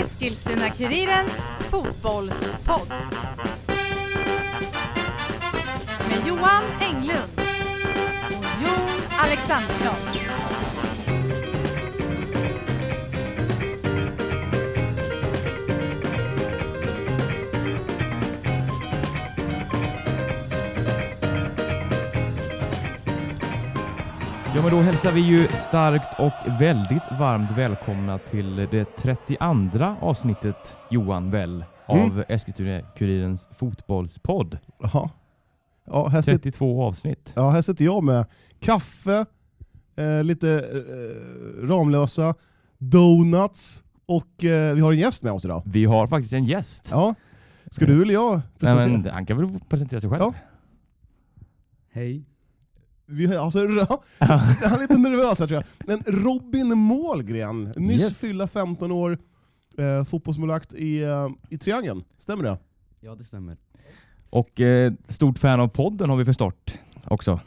Eskilstuna-Kurirens fotbollspodd. Med Johan Englund och Jon Alexandersson. Ja, men då hälsar vi ju starkt och väldigt varmt välkomna till det 32 avsnittet, Johan Väll, av Mm. Eskilstuna-Kurirens fotbollspodd. Ja, här, sit, 32 avsnitt. ja, här sitter jag med kaffe, eh, lite eh, Ramlösa, donuts och eh, vi har en gäst med oss idag. Vi har faktiskt en gäst. Ja. Ska du eller jag Nej, presentera? men han kan väl presentera sig själv? Ja. Hej. Vi har, alltså, han är lite nervös här tror jag. Men Robin Målgren, nyss Yes. fyllda 15 år, eh, fotbollsmålvakt i, eh, i Triangeln. Stämmer det? Ja, det stämmer. Och eh, stort fan av podden har vi förstått också.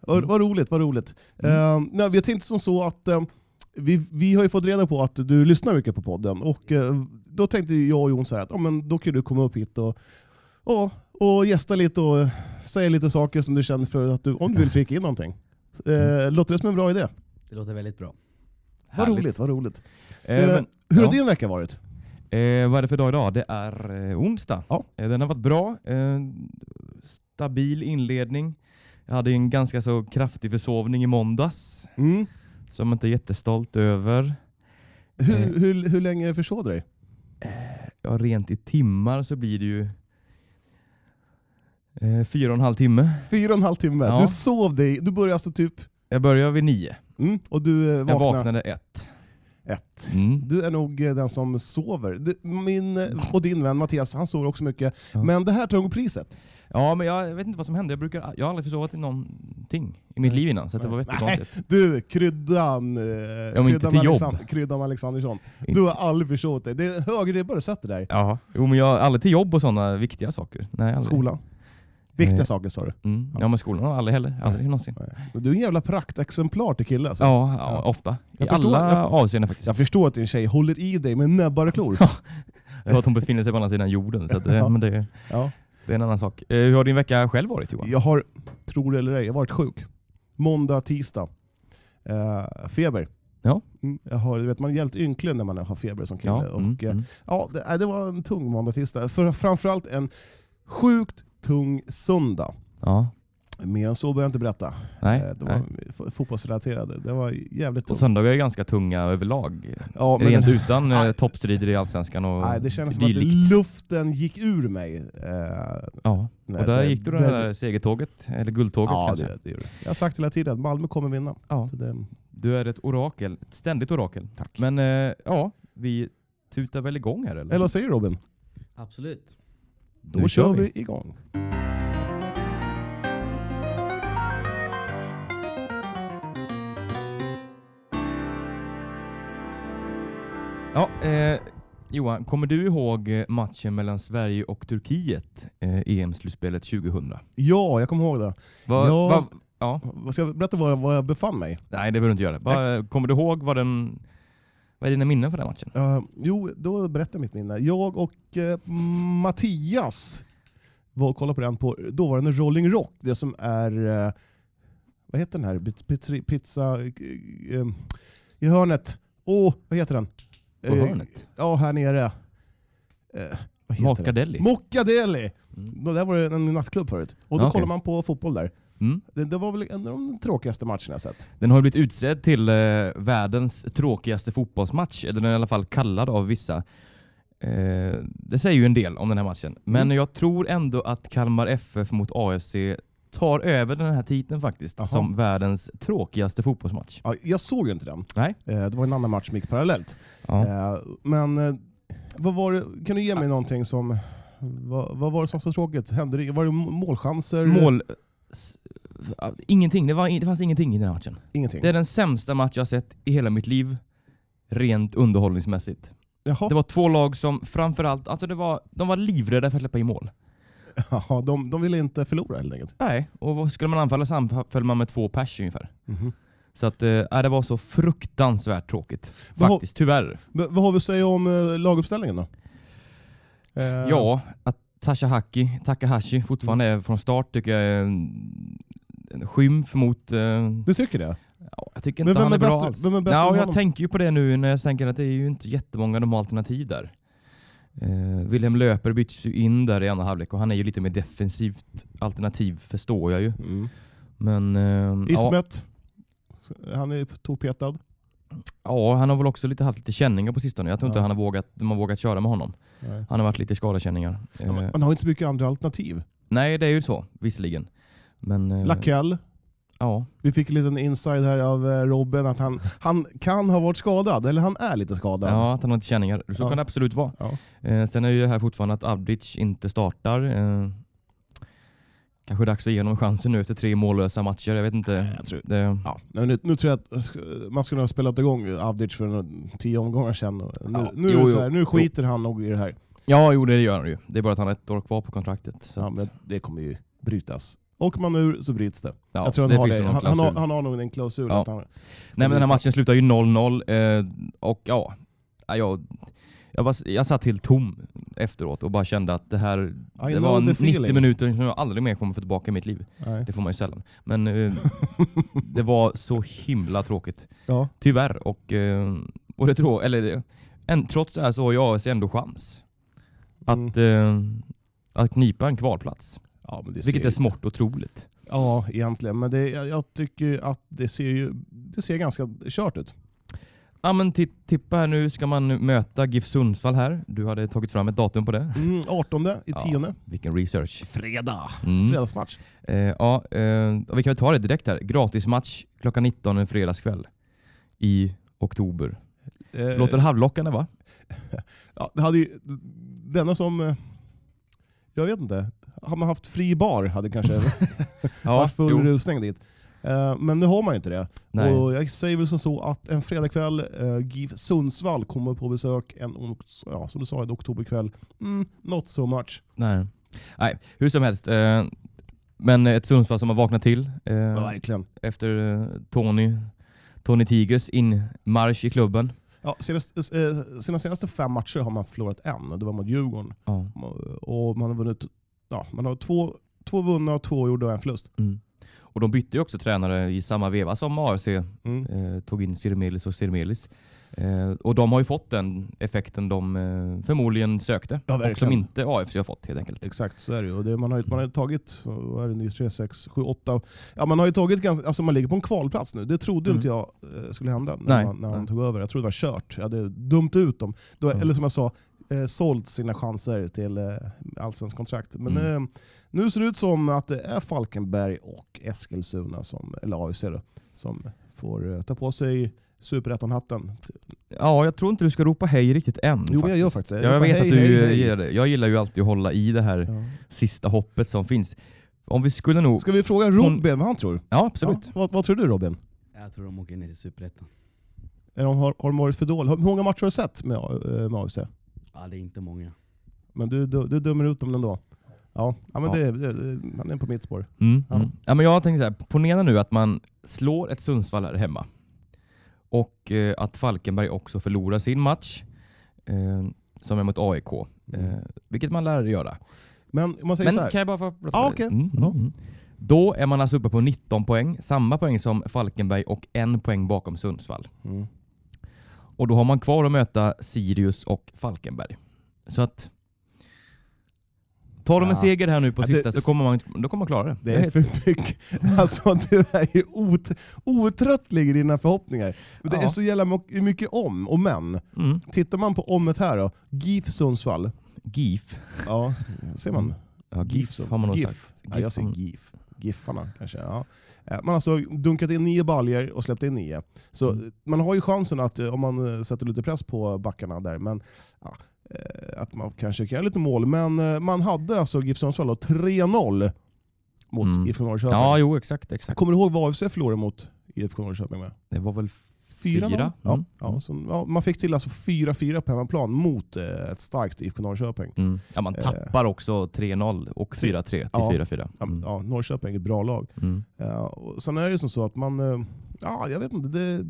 Vad vad roligt, vad roligt. Mm. Eh, nej, vi tänkte som så att eh, vi, vi har ju fått reda på att du lyssnar mycket på podden, och eh, då tänkte jag och Jon så här att ja, men då kan du komma upp hit och, och, och gästa lite och säga lite saker som du känner för att du, om du vill flika in någonting. Eh, låter det som en bra idé? Det låter väldigt bra. Vad Härligt. roligt, vad roligt. Eh, Eh, men, hur har ja. din vecka varit? Eh, vad är det för dag idag? Det är eh, onsdag. Ja. Eh, den har varit bra. Eh, stabil inledning. Jag hade en ganska så kraftig försovning i måndags. Mm. Som jag inte är jättestolt över. Hur, Eh. hur, hur länge försov du dig? Ja, rent i timmar så blir det ju eh, fyra och en halv timme. Fyra och en halv timme. Ja. Du sov dig, du började alltså typ, Jag börjar vid nio. mm, och du eh, Jag vaknade vaknade ett. ett. Mm. Du är nog eh, den som sover. Du, min eh, och din vän Mattias, han sover också mycket. Ja. Men det här tar nog priset. Ja, men jag vet inte vad som hände. Jag, brukar, jag har aldrig försovit i någonting i mitt liv innan, så det var jättekonstigt. Du, kryddan, eh, inte kryddan, till jobb. Alexan- kryddan Alexandersson. Inte- Du har aldrig försovit dig. Det är hög ribba du sätter där. Ja, jo, men jag aldrig till jobb och sådana viktiga saker. Nej, aldrig. Skolan. Viktiga saker sa du. Mm. Ja, men skolan har aldrig heller. Aldrig någonsin. Du är en jävla praktexemplar till kille alltså. Ja, ja, ofta. I Jag förstår- alla jag- avseenden faktiskt. Jag förstår att din tjej håller i dig med näbbar och klor. Jag tror att hon befinner sig på andra sidan jorden, så att, eh, Ja. men det, Ja. det är en annan sak. Eh, hur har din vecka själv varit Johan? Jag har, tror det eller ej, jag har varit sjuk. Måndag, tisdag. Eh, feber. Ja. Mm, jag har, du vet, man är helt ynklig när man har feber som kille. Ja, och, mm, eh, mm. Ja, det, det var en tung måndag, tisdag. För, framförallt en sjukt tung söndag. ja. Mer än så behöver jag inte berätta. Nej, Eh, det nej. var f- fotbollsrelaterade. Det var jävligt Och tungt. söndagar är ganska tunga överlag. Ja, men Rent det, utan Nej. toppstrider i Allsvenskan och nej, det kändes som dylikt. att luften gick ur mig. Eh, Ja, när och där det- gick du det där segertåget, eller guldtåget Ja, kanske. det, det det. Jag har sagt hela tiden att Malmö kommer vinna. Ja. Det, Du är ett orakel, ett ständigt orakel. tack. Men eh, ja, vi tutar väl igång här eller? Eller vad säger du Robin? Absolut. Då Nu kör vi igång. Ja, eh, Johan, kommer du ihåg eh, matchen mellan Sverige och Turkiet, eh, EM-slutspelet 2000? Ja, jag kommer ihåg det. Va, Ja. va, ja. Ska jag berätta var, var jag befann mig? Nej, det behöver du inte göra. Va, kommer du ihåg vad den... Vad är dina minnen från den matchen? Uh, jo, då berättar jag mitt minne. Jag och eh, Mattias var och kollade på den på dåvarande Rolling Rock, det som är, eh, vad heter den här, pizza, eh, i hörnet. Åh, vad heter den? På hörnet? Ja, här nere. Mockadelli? Mockadelli! Mm. Där var det en nattklubb förut. Och då Okej. kollade man på fotboll där. Mm. Det, det var väl en av de tråkigaste matcherna jag sett. Den har blivit utsedd till eh, världens tråkigaste fotbollsmatch, eller den är i alla fall kallad av vissa. Eh, det säger ju en del om den här matchen. Men Mm. jag tror ändå att Kalmar FF mot AFC tar över den här titeln faktiskt, Jaha. som världens tråkigaste fotbollsmatch. Ja, jag såg ju inte den. Nej. Eh, det var en annan match som gick parallellt. Ja. Eh, men eh, vad var det, kan du ge mig någonting som... Vad, vad var det som var så tråkigt? Hände det, var det målchanser? Mål... Ingenting, det, var, det fanns ingenting i den här matchen. Ingenting? Det är den sämsta match jag har sett i hela mitt liv, rent underhållningsmässigt. Jaha. Det var två lag som framförallt, alltså det var, de var livrädda för att släppa in mål. Jaha, de, de ville inte förlora helt enkelt. Nej, och skulle man anfalla så anföll man med två pers ungefär. Mhm. Så att, eh, det var så fruktansvärt tråkigt. Har- Faktiskt, tyvärr. Men vad har vi att säga om eh, laguppställningen då? Eh, Ja, att Tashahaki, Takahashi fortfarande är från start tycker jag är en, en skymf mot... Eh, Du tycker det? ja, jag tycker inte han är, är bra alls. vem är bättre ja, än jag tänker ju på det nu när jag tänker att det är ju inte jättemånga de har alternativ där. Eh, Wilhelm Löper byts ju in där i andra halvlek och han är ju lite mer defensivt alternativ förstår jag ju. Mm. Men eh, ja, Ismet, han är tokpetad. Ja, han har väl också lite haft lite känningar på sistone. Jag tror inte Ja. han har vågat, de har vågat köra med honom. Nej. Han har varit lite skadekänningar. Ja, Eh, Man har inte så mycket andra alternativ. nej, det är ju så, visserligen. Men eh, Lakell, ja, vi fick en liten inside här av eh, Robin att han, han kan ha varit skadad, eller han är lite skadad. ja, att han har inte känningar. Så Ja. kan det absolut vara. Ja. Eh, sen är ju det här fortfarande att Avdic inte startar. Eh, kanske dags att ge honom chansen nu efter tre mållösa matcher. Jag vet inte. Jag tror- Det, Ja, nu, nu tror jag att man skulle ha spelat igång Avdic för tio omgångar sedan. Nu, Ja, nu, jo, det jo. här, nu skiter han nog i det här. ja, jo det gör han ju. Det är bara att han har ett år kvar på kontraktet. Så Ja, att, men det kommer ju brytas. Åker man ur så bryts det. ja, jag tror det han har det. ju någon Han, han, har, han har nog en klausul. Ja. Att han, Nej men den här matchen slutar ju 0-0 eh, och ja, ja, jag, jag, var, jag satt helt tom efteråt och bara kände att det här I det var the 90 feeling. minuter som jag aldrig mer kommer få tillbaka i mitt liv. nej. Det får man ju sällan. Men eh, det var så himla tråkigt. Ja. Tyvärr. Och, eh, och det tror, eller, en, trots det här så har ju AFC ändå chans att, eh, att knipa en kvalplats. Ja, men det Vilket är smått otroligt. Ja, egentligen. Men det, jag, jag tycker att det ser, ju, det ser ganska kört ut. Ja men ti- tippa här nu ska man möta GIF Sundsvall här. Du hade tagit fram ett datum på det. Mm, 18 i Ja. tionde. Vilken research. Fredag. Mm. Fredagsmatch. Eh, ja, eh, och vi kan väl ta det direkt här. Gratismatch klockan 19 en fredagskväll i oktober. Eh, Låter halvlockande va? ja, det hade ju, denna som... eh, Jag vet inte. Har man haft fri bar hade kanske varit full rusning dit. Eh, Men nu har man inte det. Nej. Och jag säger väl som så att en fredagkväll, uh, GIF Sundsvall kommer på besök en, ja, som du sa, en oktoberkväll. Mm, not so much. Nej. Nej, hur som helst. Eh, men ett Sundsvall som har vaknat till eh, Ja, verkligen. efter eh, Tony, Tony Tigers inmarsch i klubben. Ja, senast, eh, sina senaste fem matcher har man förlorat en, det var mot Djurgården. Ja. Och man har vunnit, ja, man har två, två vunna, och två gjorda och en förlust. Mm. Och de bytte ju också tränare i samma veva som AFC Mm. eh, tog in Sirmelis och Sirmelis. Eh, och de har ju fått den effekten de eh, förmodligen sökte. Ja, och som inte AFC har fått helt enkelt. Exakt, så är det ju. Det, man, har, ju- man har ju tagit, vad är det nu, 3, 6, 7, 8. Ja, man har ju tagit ganska, alltså man ligger på en kvalplats nu. Det trodde Mm. inte jag eh, skulle hända när, Nej, man, när han nej. tog över. Jag trodde det var kört. Jag hade dömt ut dem. Då, Mm. Eller som jag sa, eh, sålt sina chanser till eh, allsvensk kontrakt. Men Mm. eh, nu ser det ut som att det är Falkenberg och Eskilstuna, som, eller AFC då, som får eh, ta på sig superettan-hatten. Ja, jag tror inte du ska ropa hej riktigt än. Jo, men jag gör faktiskt det. Jag Ja, jag vet hej, att du hej, hej. det. Jag gillar ju alltid att hålla i det här Ja. sista hoppet som finns. Om vi skulle nog... Ska vi fråga Robin vad han tror? Ja, absolut. Ja, vad, vad tror du Robin? Jag tror de åker ner till Superettan. Har, har de varit för dåliga? Hur många matcher har du sett med, eh, med AFC? Ja, det är inte många. Men du, du, du dömer ut dem ändå? Ja, ja men Ja. Det, det, det, han är på mitt spår. Mm, Ja. mm. Ja, men jag tänkte så här, ponera nu att man slår ett Sundsvall här hemma och eh, att Falkenberg också förlorar sin match eh, som är mot AIK. Eh, vilket man lär göra. Men man säger Men så här. kan jag bara få prata dig? okej. Mm, mm, mm. Då är man alltså uppe på 19 poäng, samma poäng som Falkenberg och en poäng bakom Sundsvall. Och då har man kvar att möta Sirius och Falkenberg. Så att Tar de en Ja. seger här nu på Ja, det- sista så kommer man, då kommer man klara det. Det är för mycket. Alltså du är ju ot, otröttlig i dina förhoppningar. Det Ja. är så jävla mycket om och men. Mm. Tittar man på ommet här då, GIF Sundsvall. GIF. Ja, ser man? Ja, GIF Sun- har man nog GIF. sagt. Ja, jag säger GIF. Giffarna kanske. Ja. Eh, Man har alltså dunkat in nio baljer och släppt in nio. Så Mm. man har ju chansen att, eh, om man eh, sätter lite press på backarna där, men ja, att man kanske kan göra lite mål. Men man hade alltså GIF Sundsvall då 3-0 mot Mm. IFK Norrköping. Ja, jo exakt. exakt. Kommer du ihåg vad AFC förlorade mot IFK Norrköping med? Det var väl Fyra? Fyra. noll? Ja, Mm. ja, så, ja, man fick till alltså 4-4 på hemmaplan mot eh, ett starkt IFK Norrköping. Mm. Ja, man Eh. tappar också 3-0 och 4-3 till Ja. 4-4. Ja, Mm. ja, Norrköping är ett bra lag. Mm. Ja, och sen är det som så att man, eh, ja, jag vet inte. Det,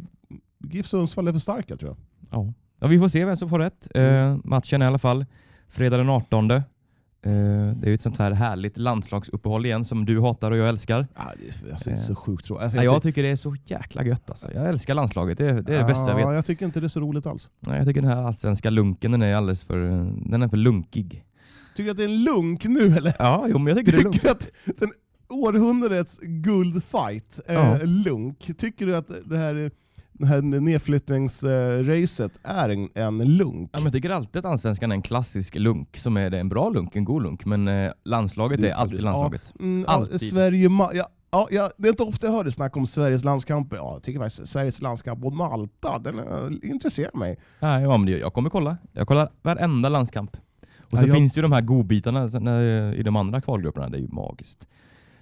GIF Sundsvall är för starka tror jag. Ja. ja, vi får se vem som får rätt. Mm. Eh, matchen i alla fall. Fredag den 18. Eh, det är ju ett sånt här härligt landslagsuppehåll igen som du hatar och jag älskar. Ja, det, är, alltså, det är så sjukt tråkigt. Alltså, Ja, jag tyck- tycker det är så jäkla gött alltså. Jag älskar landslaget, det är det, är det bästa jag vet. Ja, jag tycker inte det är så roligt alls. Nej, Jag tycker den här allsvenska lunken den är alldeles för, den är för lunkig. Tycker du att det är en lunk nu eller? Ja, jo, men jag tycker det är. Tycker du att den århundradets guldfight är Ja. lunk? Tycker du att det här, det här nedflyttningsracet är en, en lunk? Ja, men jag tycker alltid att allsvenskan är en klassisk lunk, som är det en bra lunk, en god lunk. Men eh, landslaget Det är alltid ja, landslaget. Mm, ja, Alltid. Sverige, ja, ja, ja, det är inte ofta jag hör det snack om Sveriges landskamper. Ja, jag tycker faktiskt Sveriges landskamp mot Malta, den uh, intresserar mig. Nej, ja, men det- jag kommer kolla. Jag kollar varenda landskamp. Och så Ja, jag- finns det ju de här godbitarna i de andra kvalgrupperna, det är ju magiskt.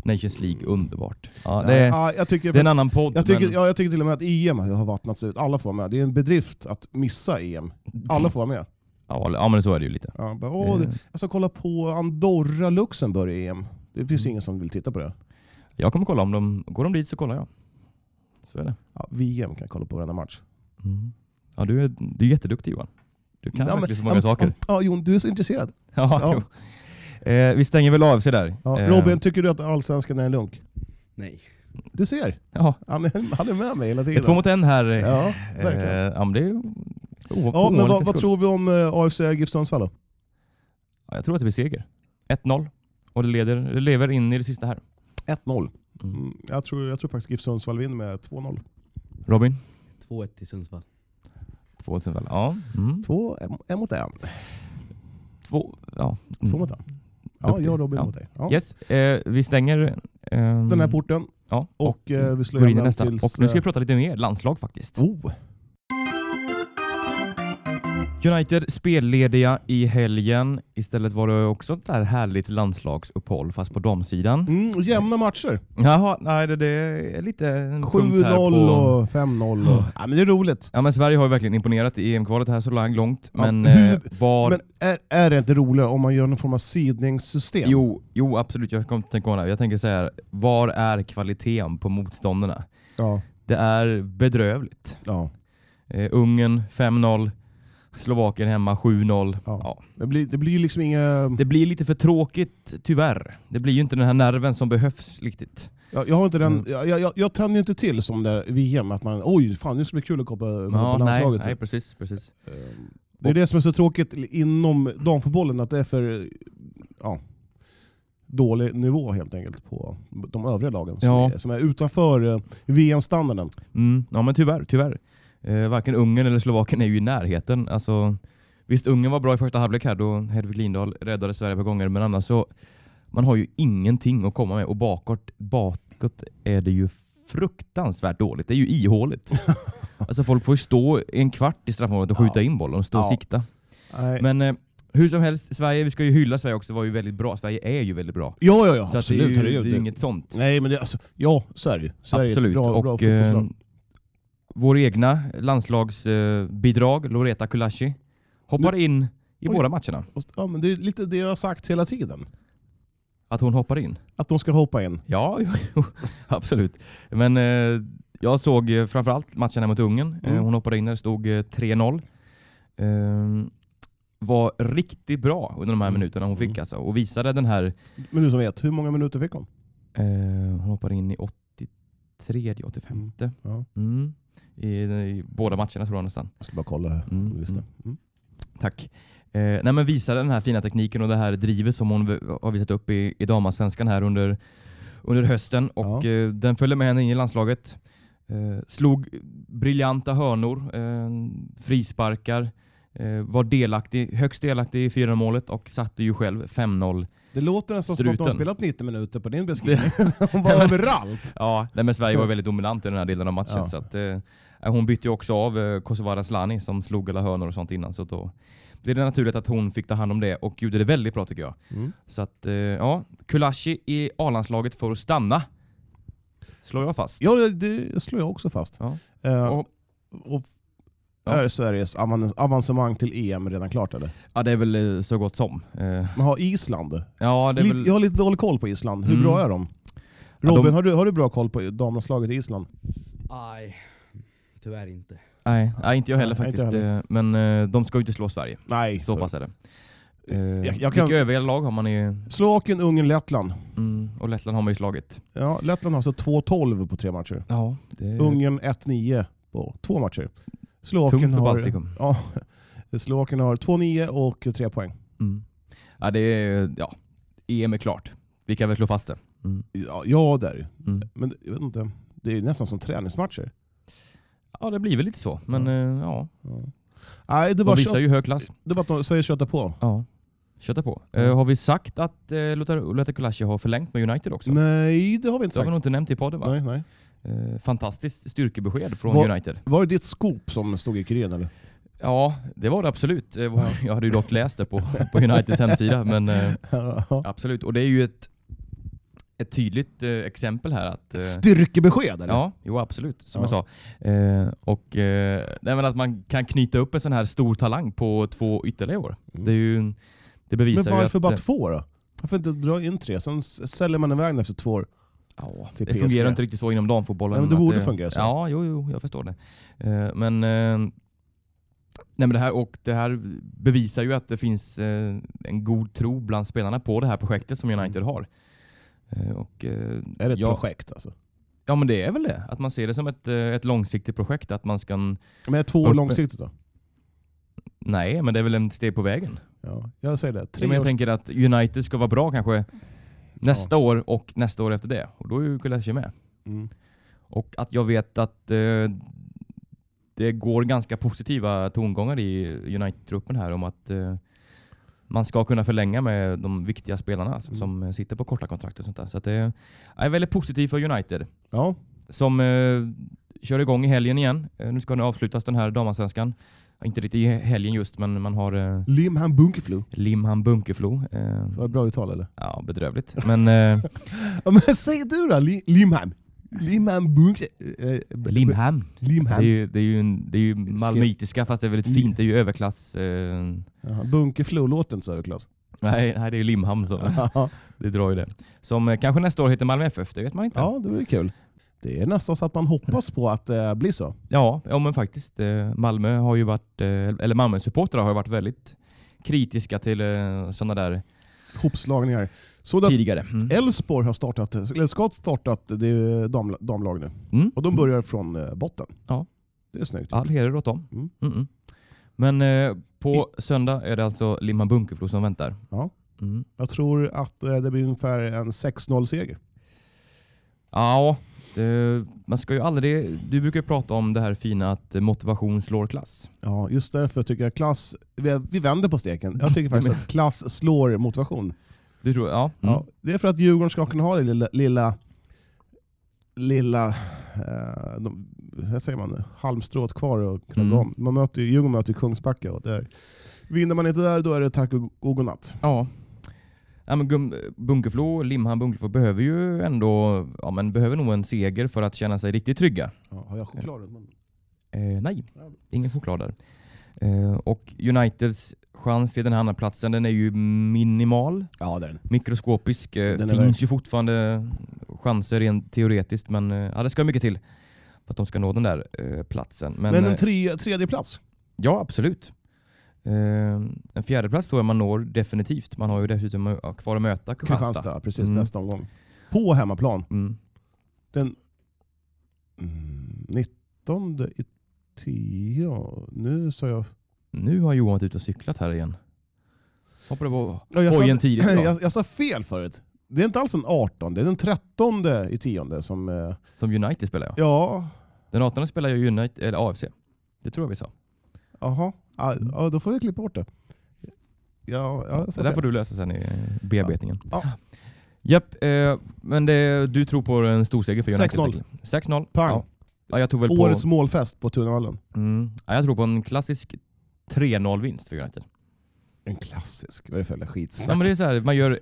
Nations League, underbart. Ja, det, är, ja, jag, tycker det är en annan podd. jag, tycker, men, ja, jag tycker till och med att EM har vattnats ut. Alla får vara med. Det är en bedrift att missa EM. Alla får vara med. ja, ja, men så är det ju lite. Ja, bara, åh, det, Eh, jag ska kolla på Andorra-Luxemburg i EM. Det finns Mm. ingen som vill titta på det. Jag kommer kolla om de, går de dit så kollar jag. Så är det. Ja, VM kan jag kolla på varenda match. Mm. Ja, du är, du är jätteduktig Johan. Du kan ja, verkligen så många ja, saker. Ja, ja, Jon, du är så intresserad. Ja, Ja. Eh, vi stänger väl av sig där. Ja, Eh, Robin, tycker du att allsvenskan är en lunk? Nej. Du ser, Ja, han är, han är med mig hela tiden. två mot en här. eh, Ja, verkligen. eh, ja, men det är o- Ja, men vad, vad tror vi om uh, AFC GIF Sundsvall då? Ja, jag tror att det blir seger. 1-0. Och det, leder, det lever in i det sista här. 1-0. Mm. Mm, jag, tror, jag tror faktiskt GIF Sundsvall vinner med 2-0. Robin? 2-1 till Sundsvall. 2 väl? Ja. Mm. Två, en, en mot en. Två, ja. Två Mm. mot en. Ja, jag och Robin Ja. mot dig. Ja. Yes, eh, vi stänger ehm, Den här porten. ja, och, eh, vi slår igen tills, Och nu ska vi eh, prata lite mer landslag faktiskt. Oh. United spellediga i helgen. Istället var det också ett där härligt landslagsuppehåll fast på damsidan. Mm, jämna matcher. Jaha, nej det, det är lite en punkt här 7-0 på... och 5-0. Och... Ja, men det är roligt. Ja men Sverige har ju verkligen imponerat i EM-kvalet här så långt. Ja, Men hur- eh, var... Men är, är det inte roligare om man gör någon form av sidningssystem? Jo, jo absolut, jag kommer tänka på det. Jag tänker så här, var är kvaliteten på motståndarna? Ja. Det är bedrövligt. ja. Eh, Ungern 5-0, Slovakien hemma 7-0. Ja. Ja. Det, blir, det blir liksom inga... Det blir lite för tråkigt tyvärr. Det blir ju inte den här nerven som behövs riktigt. Jag, jag, har inte den, Mm. jag, jag, jag tänder ju inte till som det VM, att man oj, fan nu ska det bli kul att kolla på, Ja, på nej, landslaget. nej, precis, precis. Ehm, Det är det som är så tråkigt inom damfotbollen, att det är för ja, dålig nivå helt enkelt på de övriga lagen som, Ja. är, som är utanför eh, VM-standarden. Mm, ja men tyvärr, tyvärr. Eh, varken Ungern eller Slovakien är ju i närheten. Alltså, visst, Ungern var bra i första halvlek här då Hedvig Lindahl räddade Sverige på gånger, men annars så man har ju ingenting att komma med och bakåt, bakåt är det ju fruktansvärt dåligt. Det är ju ihåligt. alltså folk får ju stå en kvart i straffområdet och skjuta Ja. in bollen och stå Ja. och sikta. Nej. Men eh, hur som helst, Sverige, vi ska ju hylla Sverige också, var ju väldigt bra. Sverige är ju väldigt bra. ja, ja, ja, så att det är absolut. ju, det är ju inget sånt. Nej, men det, alltså, ja, Sverige. Sverige är ett Absolut. Bra, bra och eh, fotbollslag. Vår egna landslagsbidrag, bidrag, Loreta Kulashi, hoppar in i Oj. båda matcherna. Ja, men det är lite det jag har sagt hela tiden. Att hon hoppar in. Att de ska hoppa in. Ja, jo, absolut. Men eh, jag såg eh, framförallt matchen här mot Ungern. Eh, Mm. hon hoppade in när det stod eh, 3-0. Eh, var riktigt bra under de här Mm. minuterna hon fick Mm. alltså. Och visade den här, Men du som vet, hur många minuter fick hon? eh, hon hoppade in i 83, 85. Ja. Mm. I, I båda matcherna tror jag nästan. Jag ska bara kolla här. Mm, Just det. mm. Tack. Eh, nej men visade den här fina tekniken och det här drivet som hon har visat upp i, i damallsvenskan här under, under hösten. Och Ja. eh, den följde med henne in i landslaget. Eh, slog briljanta hörnor, eh, frisparkar, eh, var delaktig, högst delaktig i 4 målet och satte ju själv 5-0. Det låter nästan som att de har spelat 90 minuter på din beskrivning. Hon var överallt. Ja, nej, men Sverige var väldigt dominant i den här delen av matchen. Ja. Så att, eh, hon bytte ju också av eh, Kosovare Asllani som slog alla hörnor och sånt innan. Så då blev det naturligt att hon fick ta hand om det och gjorde det väldigt bra tycker jag. Mm. Så att, eh, ja, Kulashi i A-landslaget för att stanna. Slår jag fast. Ja, det, det slår jag också fast. Ja. Eh, Och, och Ja. är Sveriges avan- avancemang till EM redan klart eller? ja, det är väl eh, så gott som. Eh, Man har Island. ja, det är Lite, väl... Jag har lite dålig koll på Island. Hur Mm. bra är de? Ja, Robin, de- har, du, har du bra koll på damlandslaget i Island? Nej, tyvärr inte. Nej, nej inte jag heller Nej, faktiskt. heller. Eh, Men de ska ju inte slå Sverige. Nej. Så pass är det. Jag- jag kan- Vilka övriga lag har man i... Slovakien, Ungern, Lettland. Mm, och Lettland har man ju slagit. Ja, Lettland har alltså 2-12 på tre matcher. Ja, det Ungern 1-9 på två matcher. Slovakien för har, Baltikum. ja, Slovakien har 2-9 och 3 poäng. Mm. Ja, det är... Ja, EM är klart. Vi kan väl slå fast det. Mm. Ja, ja det är det. Mm. Men jag vet inte, det är nästan som träningsmatcher. Ja, det blir väl lite så. Men Ja. eh, ja, Ja. Nej, det de visar ju hög klass. det var att de säger köta på. Ja, kötta på. Ja. Eh, har vi sagt att eh, Lothar Kulaschi har förlängt med United också? Nej, det har vi inte Det har vi nog sagt. inte nämnt i podden va? Nej, nej. Eh, fantastiskt styrkebesked från Vad- United. Var det ditt skop som stod i Kuriren eller? Ja, det var det absolut. Eh, var- Jag hade ju dock läst det på, på Uniteds hemsida, men eh, absolut. Och det är ju ett, ett tydligt eh, exempel här att... eh, Styrkebesked eller? Ja, jo absolut, som Ja. jag sa. Och eh, nej, men att man kan knyta upp en sån här stor talang på två ytterligare år. Mm. Det, är ju, det Men bevisar varför ju bara två då? Varför inte dra in tre, sen säljer man iväg den efter två år? Ja, det PSG. fungerar inte riktigt så inom damfotbollen. Nej, men det borde fungera så. Ja, jo, jo, jag förstår det. Eh, men, eh, nej, men det, här, och det här bevisar ju att det finns eh, en god tro bland spelarna på det här projektet som United har. Eh, och, eh, Mm. Är det ett ja, projekt alltså? Ja men det är väl det. Att man ser det som ett, eh, ett långsiktigt projekt. Att man ska... Men är två år Uppe. långsiktigt då? Nej, men det är väl en steg på vägen. Ja, jag säger det. Tre men jag år. tänker att United ska vara bra kanske nästa år och nästa år efter det. Och då är ju Kulaschi med. Mm. Och att jag vet att eh, det går ganska positiva tongångar i United-truppen här om att eh, man ska kunna förlänga med de viktiga spelarna som, Mm. som sitter på korta kontrakt och sånt där. Så att det är väldigt positivt för United. Ja, Som eh, kör igång i helgen igen. Eh, nu ska den avslutas den här damallsvenskan. Inte riktigt i helgen just, men man har eh, Limhamn Bunkeflo. Limhamn Bunkeflo. Eh, Var det bra uttal eller? ja, bedrövligt. Men eh, Ja, men säg du då, Li- Limhamn. Limhamn Bunk... eh, eh, Limhamn. Det är Limhamn. ju, det är ju, en- det är ju malmöitiska fast det är väldigt fint. Det är ju överklass. Eh, Jaha, Bunkeflo låter inte så överklass. nej, nej, det är ju Limhamn som det drar ju det. Som eh, kanske nästa år heter Malmö FF, det vet man inte. Ja, det blir kul. Det är nästan så att man hoppas på att det blir så. Ja, ja men faktiskt. Eh, Malmö har ju varit, eh, eller Malmö-supportrar har ju varit väldigt kritiska till eh, sådana där Hopslagningar. Så tidigare. Mm. Elfsborg har startat, eller ska startat det dam, damlag nu. Mm. Och de börjar från eh, botten. Ja. Det är snyggt. All heder åt dem. Mm. Mm -mm. Men eh, på söndag är det alltså Limhamn Bunkeflo som väntar. Ja. Mm. Jag tror att eh, det blir ungefär en 6-0-seger. Ja, det, man ska ju aldrig... Du brukar prata om det här fina att motivation slår klass. Ja, just därför tycker jag klass... Vi, vänder på steken. Jag tycker faktiskt att klass slår motivation. Du tror, ja. Mm. Ja, det är för att Djurgården ska kunna ha det lilla... lilla lilla eh, de, vad säger man, halmstrået kvar och kunna Mm. gå om. Man möter, ju- Djurgården möter Kungsbacka och där, vinner man inte där då är det tack och, och godnatt. Ja. Ja, men Bunkeflo, Limhamn Bunkeflo behöver ju ändå, ja men behöver nog en seger för att känna sig riktigt trygga. Ja, har jag choklad? Eh, nej, ingen choklad där. Eh, och Uniteds chans till den här andra platsen den är ju minimal, Ja, den. mikroskopisk. Eh, Den finns ju fortfarande chanser rent teoretiskt, men eh, ja, det ska mycket till för att de ska nå den där eh, platsen. Men, Men, eh, en tre, tredje plats. Ja, absolut. Eh, en fjärde plats tror jag man når definitivt. Man har ju dessutom kvar att möta Kristianstad. Kristianstad, precis Mm. nästa omgång. På hemmaplan. Mm. Den mm, 19 i 10. Nu sa jag... Nu har Johan varit ute och cyklat här igen. Hoppade på Ja, jag, hojen sa, tidigt jag, jag sa fel förut. Det är inte alls den 18, det är den 13 i 10 som... eh, som United spelar jag. Ja, Den 18 spelar jag United, eller AFC. Det tror jag vi sa. Jaha. Ja, Mm. ja, då får vi klippa bort det. Ja, ja, sa där fel. får du lösa sen i bearbetningen. Ja. Japp, eh, men det, du tror på en stor seger för United? 6-0. 6-0. Pang. Ja. ja, jag tror väl på... Årets målfest på Tunavallen. Mm, ja, jag tror på en klassisk 3-0-vinst för United. En klassisk. Vad är det för jävla skitsnack? Ja, men det är så här, man gör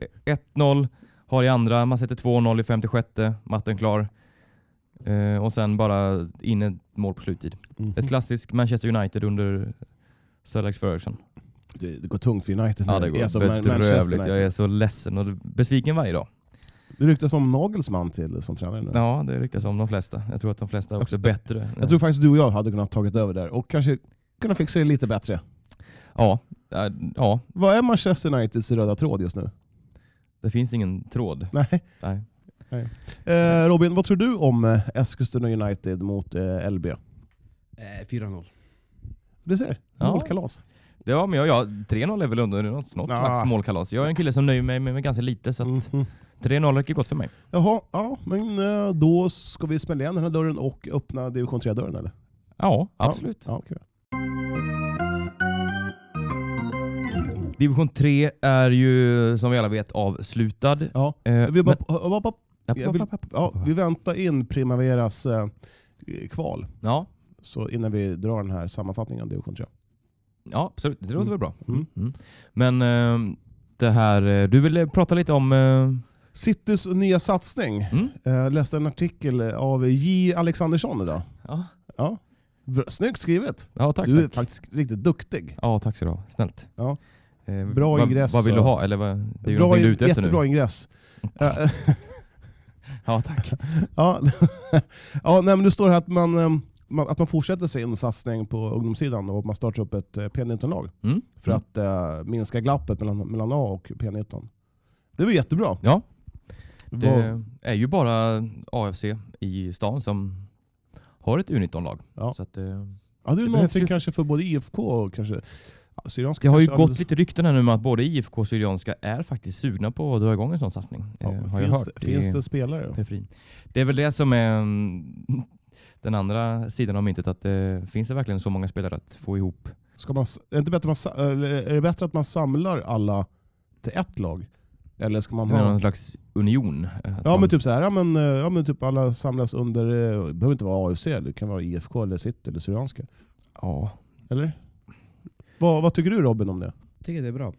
1-0, har i andra, man sätter 2-0 i 56, matten klar. Eh, och sen bara in ett mål på sluttid. Mhm. Ett klassiskt Manchester United under Sir Alex Ferguson. det, det går tungt för United Ja, nu. det går Manchester bedrövligt. Jag är så ledsen och besviken varje dag. Det ryktas om Nagelsmann till som tränare nu. Ja, det ryktas om de flesta. Jag tror att de flesta också är bättre. Jag tror faktiskt du och jag hade kunnat tagit över där och kanske kunna fixa det lite bättre. Ja, ja, Vad är Manchester Uniteds röda tråd just nu? det finns ingen tråd. Nej. Nej. Eh, Robin, vad tror du om eh, Eskilstuna United mot eh, LB? Eh, 4-0. Du ser, Ja. målkalas. Det var men jag, jag, 3-0 är väl under något, något Ja. slags målkalas. Jag är en kille som nöjer mig med, med ganska lite, så att Mhm. 3-0 räcker gott för mig. Jaha, ja, men eh, då ska vi smälla igen den här dörren och öppna division 3-dörren eller? Ja, absolut. Ja, okej. Division 3 är ju som vi alla vet avslutad. ja. Eh, Jag vill bara, men- bara, jag vill- ja, vi väntar in Primaveras eh, kval ja, så innan vi drar den här sammanfattningen av division 3. ja, absolut. Det låter väl bra. Mm. Mm. Men eh, det här, eh, du ville prata lite om... eh, Citys nya satsning. Mm? Jag läste en artikel av J. Alexandersson idag. Ja. Ja. Snyggt skrivet. ja, tack. du är tack. faktiskt riktigt duktig. Ja, tack så du ha. Snällt. Ja. Eh, Bra ingress Vad vill du ha? Eller vad, det är ju Bra, du är ute efter jättebra nu. ingress. Ja, tack. ja, ja, nej, men det står här att man, eh, man, att man fortsätter sin satsning på ungdomssidan och att man startar upp ett eh, P19-lag Mm. för Mm. att eh, minska glappet mellan, mellan A och P19. Det var jättebra. Ja, det är ju bara AFC i stan som har ett U19-lag. Ja. Så att, ja, det är det någonting ju- kanske för både IFK och kanske Syrianska. det har ju gått lite rykten här nu med att både IFK och Syrianska är faktiskt sugna på att dra igång en sån satsning. Ja, eh, har finns, jag hört. det, finns det spelare? periferin. Det är väl det som är mm, den andra sidan av myntet, att det finns det verkligen så många spelare att få ihop? Ska man, är, det bättre att man, är det bättre att man samlar alla till ett lag? Eller ska man ha... någon slags union? eh, Ja man- men typ så här, ja, men, eh, ja, men typ alla samlas under, eh, det behöver inte vara AFC, det kan vara IFK eller City eller Syrianska. Ja, Eller? Vad, vad tycker du Robin om det? Jag tycker det är bra.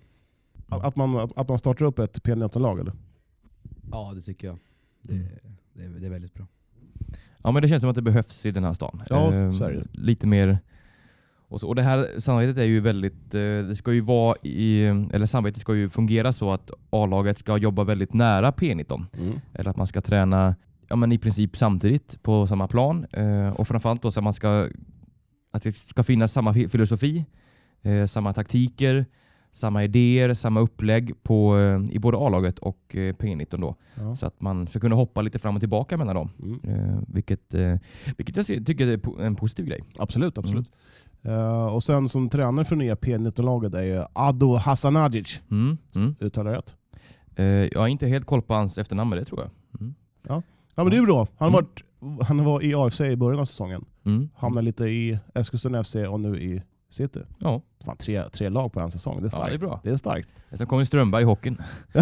Att, man, att, man startar upp ett P19-lag eller? Ja, det tycker jag. Det, Mm. det, är, det är väldigt bra. Ja men det känns som att det behövs i den här stan. Ja, Ehm, så är det. Lite mer... Och, så, och det här samarbetet är ju väldigt... eh, Det ska ju vara i... Eller samarbetet ska ju fungera så att A-laget ska jobba väldigt nära P19. Mm. Eller att man ska träna ja, men i princip samtidigt på samma plan. Eh, och framförallt då så att man ska... Att det ska finnas samma fi- filosofi, eh, samma taktiker, samma idéer, samma upplägg på, eh, i både A-laget och eh, P19 då. Ja. Så att man ska kunna hoppa lite fram och tillbaka mellan dem. Mm. Eh, vilket, eh, vilket jag ser, tycker är en positiv grej. Absolut, absolut. Eh, och sen som tränare för nya P19-laget är ju Ado Hasanagic. Mm. Mm. Uttalar jag rätt? Eh, jag har inte helt koll på hans efternamn, men det tror jag. Mm. Ja men det är bra. Han, har Mm. varit, han var i AFC i början av säsongen. Mm. Hamnade lite i Eskilstuna FC och nu i City. Ja, Fan, tre, tre lag på en säsong, det är Ja, det är starkt. bra. Det är starkt. det är som Conny Strömberg i hockeyn.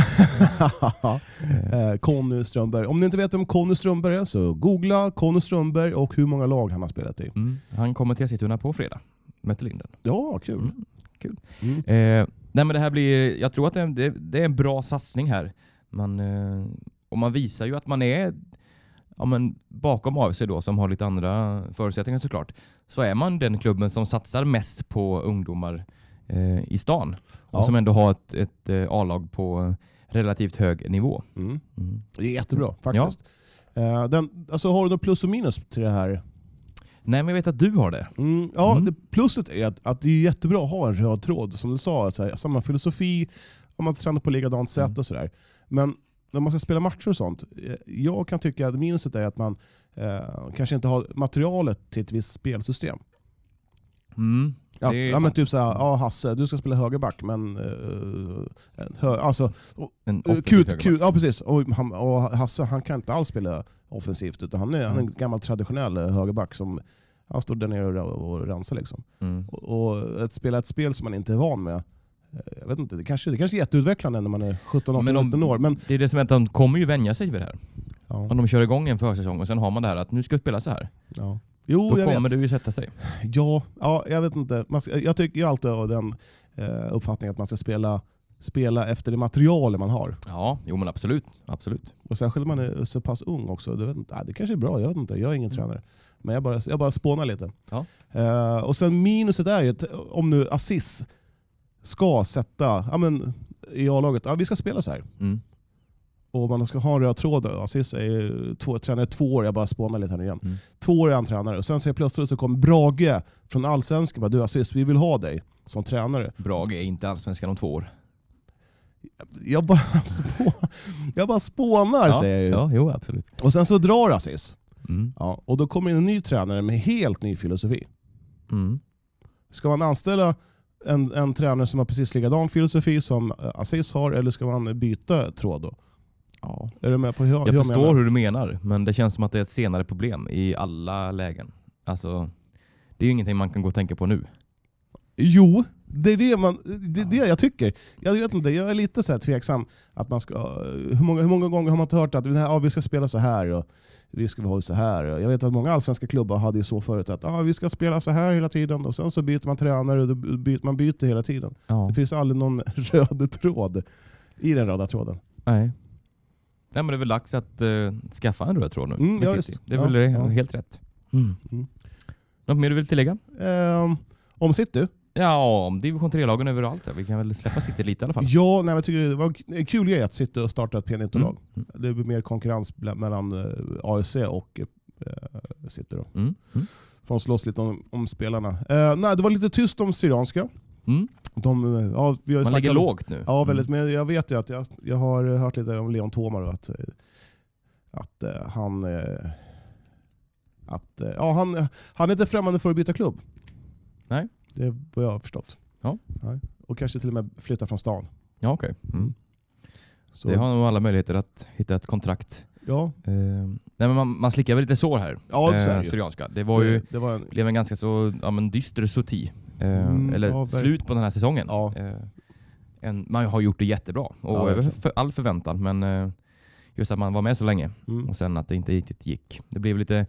Eh, Conny Strömberg. Om ni inte vet vem Conny Strömberg är så googla Conny Strömberg och hur många lag han har spelat i. Mm. Han kommer till Eskilstuna på fredag. Möter Linden. Ja, kul. Mm. Kul. Mm. Eh, nej men det här blir, jag tror att det, det, det är en bra satsning här. Man, eh, och man visar ju att man är ja, men bakom AFC då, som har lite andra förutsättningar såklart, så är man den klubben som satsar mest på ungdomar eh, i stan. Ja. Och som ändå har ett, ett eh, A-lag på relativt hög nivå. Mm. Mm. Det är jättebra faktiskt. Eh, den, alltså, har du något plus och minus till det här? Nej men jag vet att du har det. Mm, ja, Mm. Det, pluset är att, att det är jättebra att ha en röd tråd, som du sa. Så här, samma filosofi, om man tränar på likadant sätt Mm. och sådär. Men när man ska spela matcher och sånt, eh, jag kan tycka att minuset är att man eh, kanske inte har materialet till ett visst spelsystem. Mm. Att, ja, men typ såhär, ja Hasse, du ska spela högerback, men... Uh, hö, alltså, En offensiv kut, kut, ja precis. Och, han, och Hasse han kan inte alls spela offensivt, utan han är, han är en Mm. gammal traditionell eh, högerback som han står där nere och, och rensar. Liksom. Mm. Och, och att spela ett spel som man inte är van med, eh, jag vet inte, det kanske, det kanske är jätteutvecklande när man är 17, 18, Men om- 19 år. Men, Det är det som är att de kommer ju vänja sig vid det här. Ja, Om de kör igång en försäsong och sen har man det här att nu ska vi spela så här. ja. Jo, Då jag kommer vet. det ju sätta sig. Ja, ja, jag vet inte. Ska, jag tycker ju alltid av den eh, uppfattningen att man ska spela, spela efter det material man har. Ja, jo men absolut. absolut. Och särskilt när man är så pass ung också. Du vet det kanske är bra, jag vet inte. Jag är ingen tränare. Men jag bara, jag bara spånar lite. Ja. Eh, och sen minuset är ju om nu Assis ska sätta, ja, men, i A-laget, ja, vi ska spela så här. Mm. Och man ska ha en röd tråd. Aziz är ju två, tränare två år, jag bara spånar lite här igen. Mm. Två år är han tränare. Och sen så plötsligt så kom Brage från Allsvenskan bara du Aziz, vi vill ha dig som tränare. Brage är inte allsvenskan om två år. Jag bara, spå, jag bara spånar säger jag ju. ja, jo absolut. Och sen så drar Aziz. Mm. Ja, och då kommer en ny tränare med helt ny filosofi. Mm. Ska man anställa en, en tränare som har precis likadan filosofi som eh, Aziz har, eller ska man byta tråd då? Ja. Är du med på hur jag, Jag förstår menar? hur du menar, men det känns som att det är ett senare problem i alla lägen. Alltså, det är ju ingenting man kan gå och tänka på nu. Jo, det är det, man, det, är det jag tycker. Jag vet inte, jag är lite så här tveksam. Att man ska, hur, många, hur många gånger har man inte hört att ja, vi ska spela så här och vi ska ha så här. Jag vet att många allsvenska klubbar hade så förut att ja, vi ska spela så här hela tiden och sen så byter man tränare och byter, man byter hela tiden. Ja. Det finns aldrig någon röd tråd i den röda tråden. Nej. Nej men det är väl dags att eh, skaffa en röd tråd nu Mm, ja. Det är Ja, väl det, ja. helt rätt. Mm. Mm. Något mer du vill tillägga? Ehm, om City? Ja, om division 3-lagen överallt. Vi kan väl släppa City lite i alla fall. Ja, nej, men jag tycker det var en kul grej att City och starta ett P19-lag. Mm. Det blir mer konkurrens mellan eh, AFC och eh, City. Då. Mm. Mm. Får de slåss lite om, om spelarna. Eh, nej, det var lite tyst om Syrianska. Mm. De, eh, ja, vi har Man ligger om- lågt nu. Ja, väldigt. Mm. Men jag vet ju att jag, jag har hört lite om Leon Tomar och att, eh, att eh, han... eh, Att, eh, ja, han, han är inte främmande för att byta klubb. Nej. Det är vad jag har förstått. Ja. Nej. Och kanske till och med flytta från stan. Ja, okej. Mm. Så, Det har nog alla möjligheter att hitta ett kontrakt. ja, Eh, nej, men man, man slickar väl lite sår här. ja eh, det ju. Syrianska. Det var ju Det, det var en, blev en ganska så ja, men dyster sorti. Eh, Mm, eller ja, slut på den här säsongen. Ja. Eh, en, man har gjort det jättebra och över för all förväntan. Men eh, just att man var med så länge mm. och sen att det inte riktigt gick. Det blev lite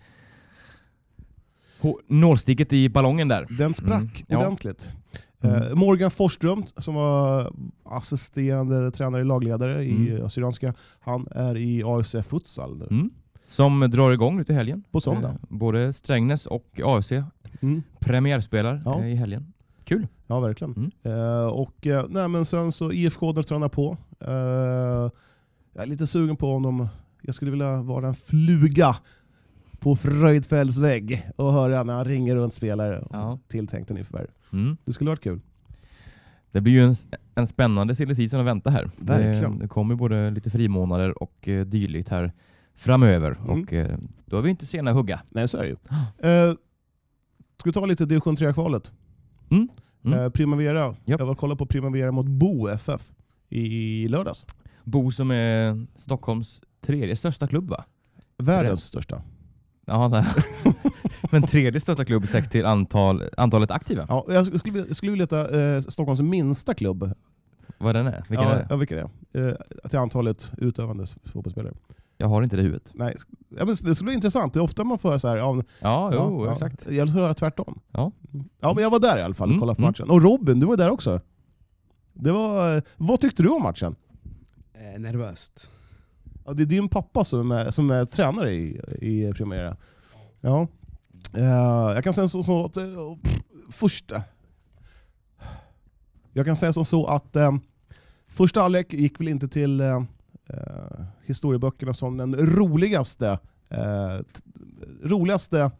nålsticket i ballongen där. Den sprack Mm, ordentligt. Mm. Morgan Forsström, som var assisterande tränare, lagledare i Mm. Syrianska, han är i AFC Futsal nu. Mm. Som drar igång nu till helgen. På söndag. Både Strängnäs och AFC Mm. premiärspelar Ja. eh, i helgen. Kul. Ja, verkligen. Mm. Eh, och eh, nej, men sen så IFK där tränar på. Eh, jag är lite sugen på om de, jag skulle vilja vara en fluga på Fröjdfälls vägg och höra när han ringer runt spelare Ja. tilltänkta nyförvärv. Mm. Det skulle varit kul. Det blir ju en, en spännande silly att vänta här. Verkligen. Det, det kommer både lite frimånader och eh, dylikt här framöver. Mm. Och eh, då är vi inte sena att hugga. Nej, så är det ju. Eh, ska vi ta lite division 3-kvalet? Mm. Mm. Eh, Primavera. Japp. Jag var och kollade på Primavera mot Bo FF i lördags. Bo som är Stockholms tredje största klubb va? Världens största. Ja, det. men tredje största klubb sett till antal, antalet aktiva. Ja, jag skulle, jag skulle vilja veta eh, Stockholms minsta klubb. Vad den är? Vilken ja, är det? Ja, vilken är det? Eh, till antalet utövande fotbollsspelare. Jag har inte det i huvudet. Nej, ja, men det skulle vara intressant. Det är ofta man får så här, ja, Ja, jo, ja, exakt. Ja. Jag skulle höra tvärtom. Ja. ja, men jag var där i alla fall och Mm, kollade på mm. matchen. Och Robin, du var där också. Det var, eh, vad tyckte du om matchen? Eh, nervöst. Ja, det är din pappa som är, som är tränare i, i Primera. Ja. Eh, jag kan säga så, så att eh, pff, första... Jag kan säga som så att eh, första halvlek gick väl inte till eh, eh, historieböckerna som den roligaste, eh, roligaste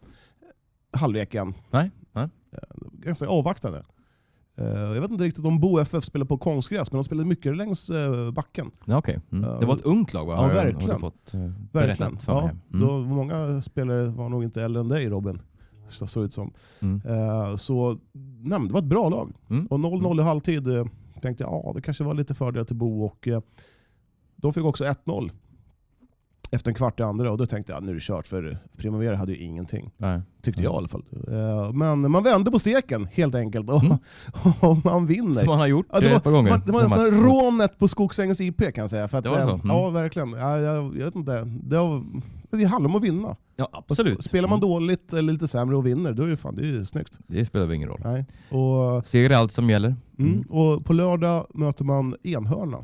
halvleken. Nej, nej. Eh, ganska avvaktande. Eh, jag vet inte riktigt om Bo FF spelar på konstgräs, men de spelade mycket längs backen. Ja, okej. Mm. Det var ett ungt lag va? ja, Har har verkligen. jag fått Verkligen. för Ja. Mm. då, många spelare var nog inte äldre än dig Robin. Så såg ut som. Mm. Så nej, det var ett bra lag. Mm. Och 0-0 i halvtid eh, tänkte jag ja, det kanske var lite fördel till Bo. Och, de fick också 1-0 efter en kvart i andra och då tänkte jag nu är det kört för Primavera hade ju ingenting. Nej. Tyckte jag i alla fall. Eh, men man vände på steken helt enkelt och, Mm. och man vinner. Som man har gjort Ja, det var, ett par gånger. det var, det var Den nästan rånet på Skogsängens IP kan jag säga. För att, Det var eh, så? Mm. Ja, verkligen. Ja, jag, jag vet inte. Det, var, det handlar om att vinna. Ja, absolut. Spelar man Mm. dåligt eller lite sämre och vinner, då är det, fan, det är ju snyggt. Det spelar ingen roll. Nej. Och, Seger är allt som gäller. mm. Mm. och på lördag möter man Enhörna.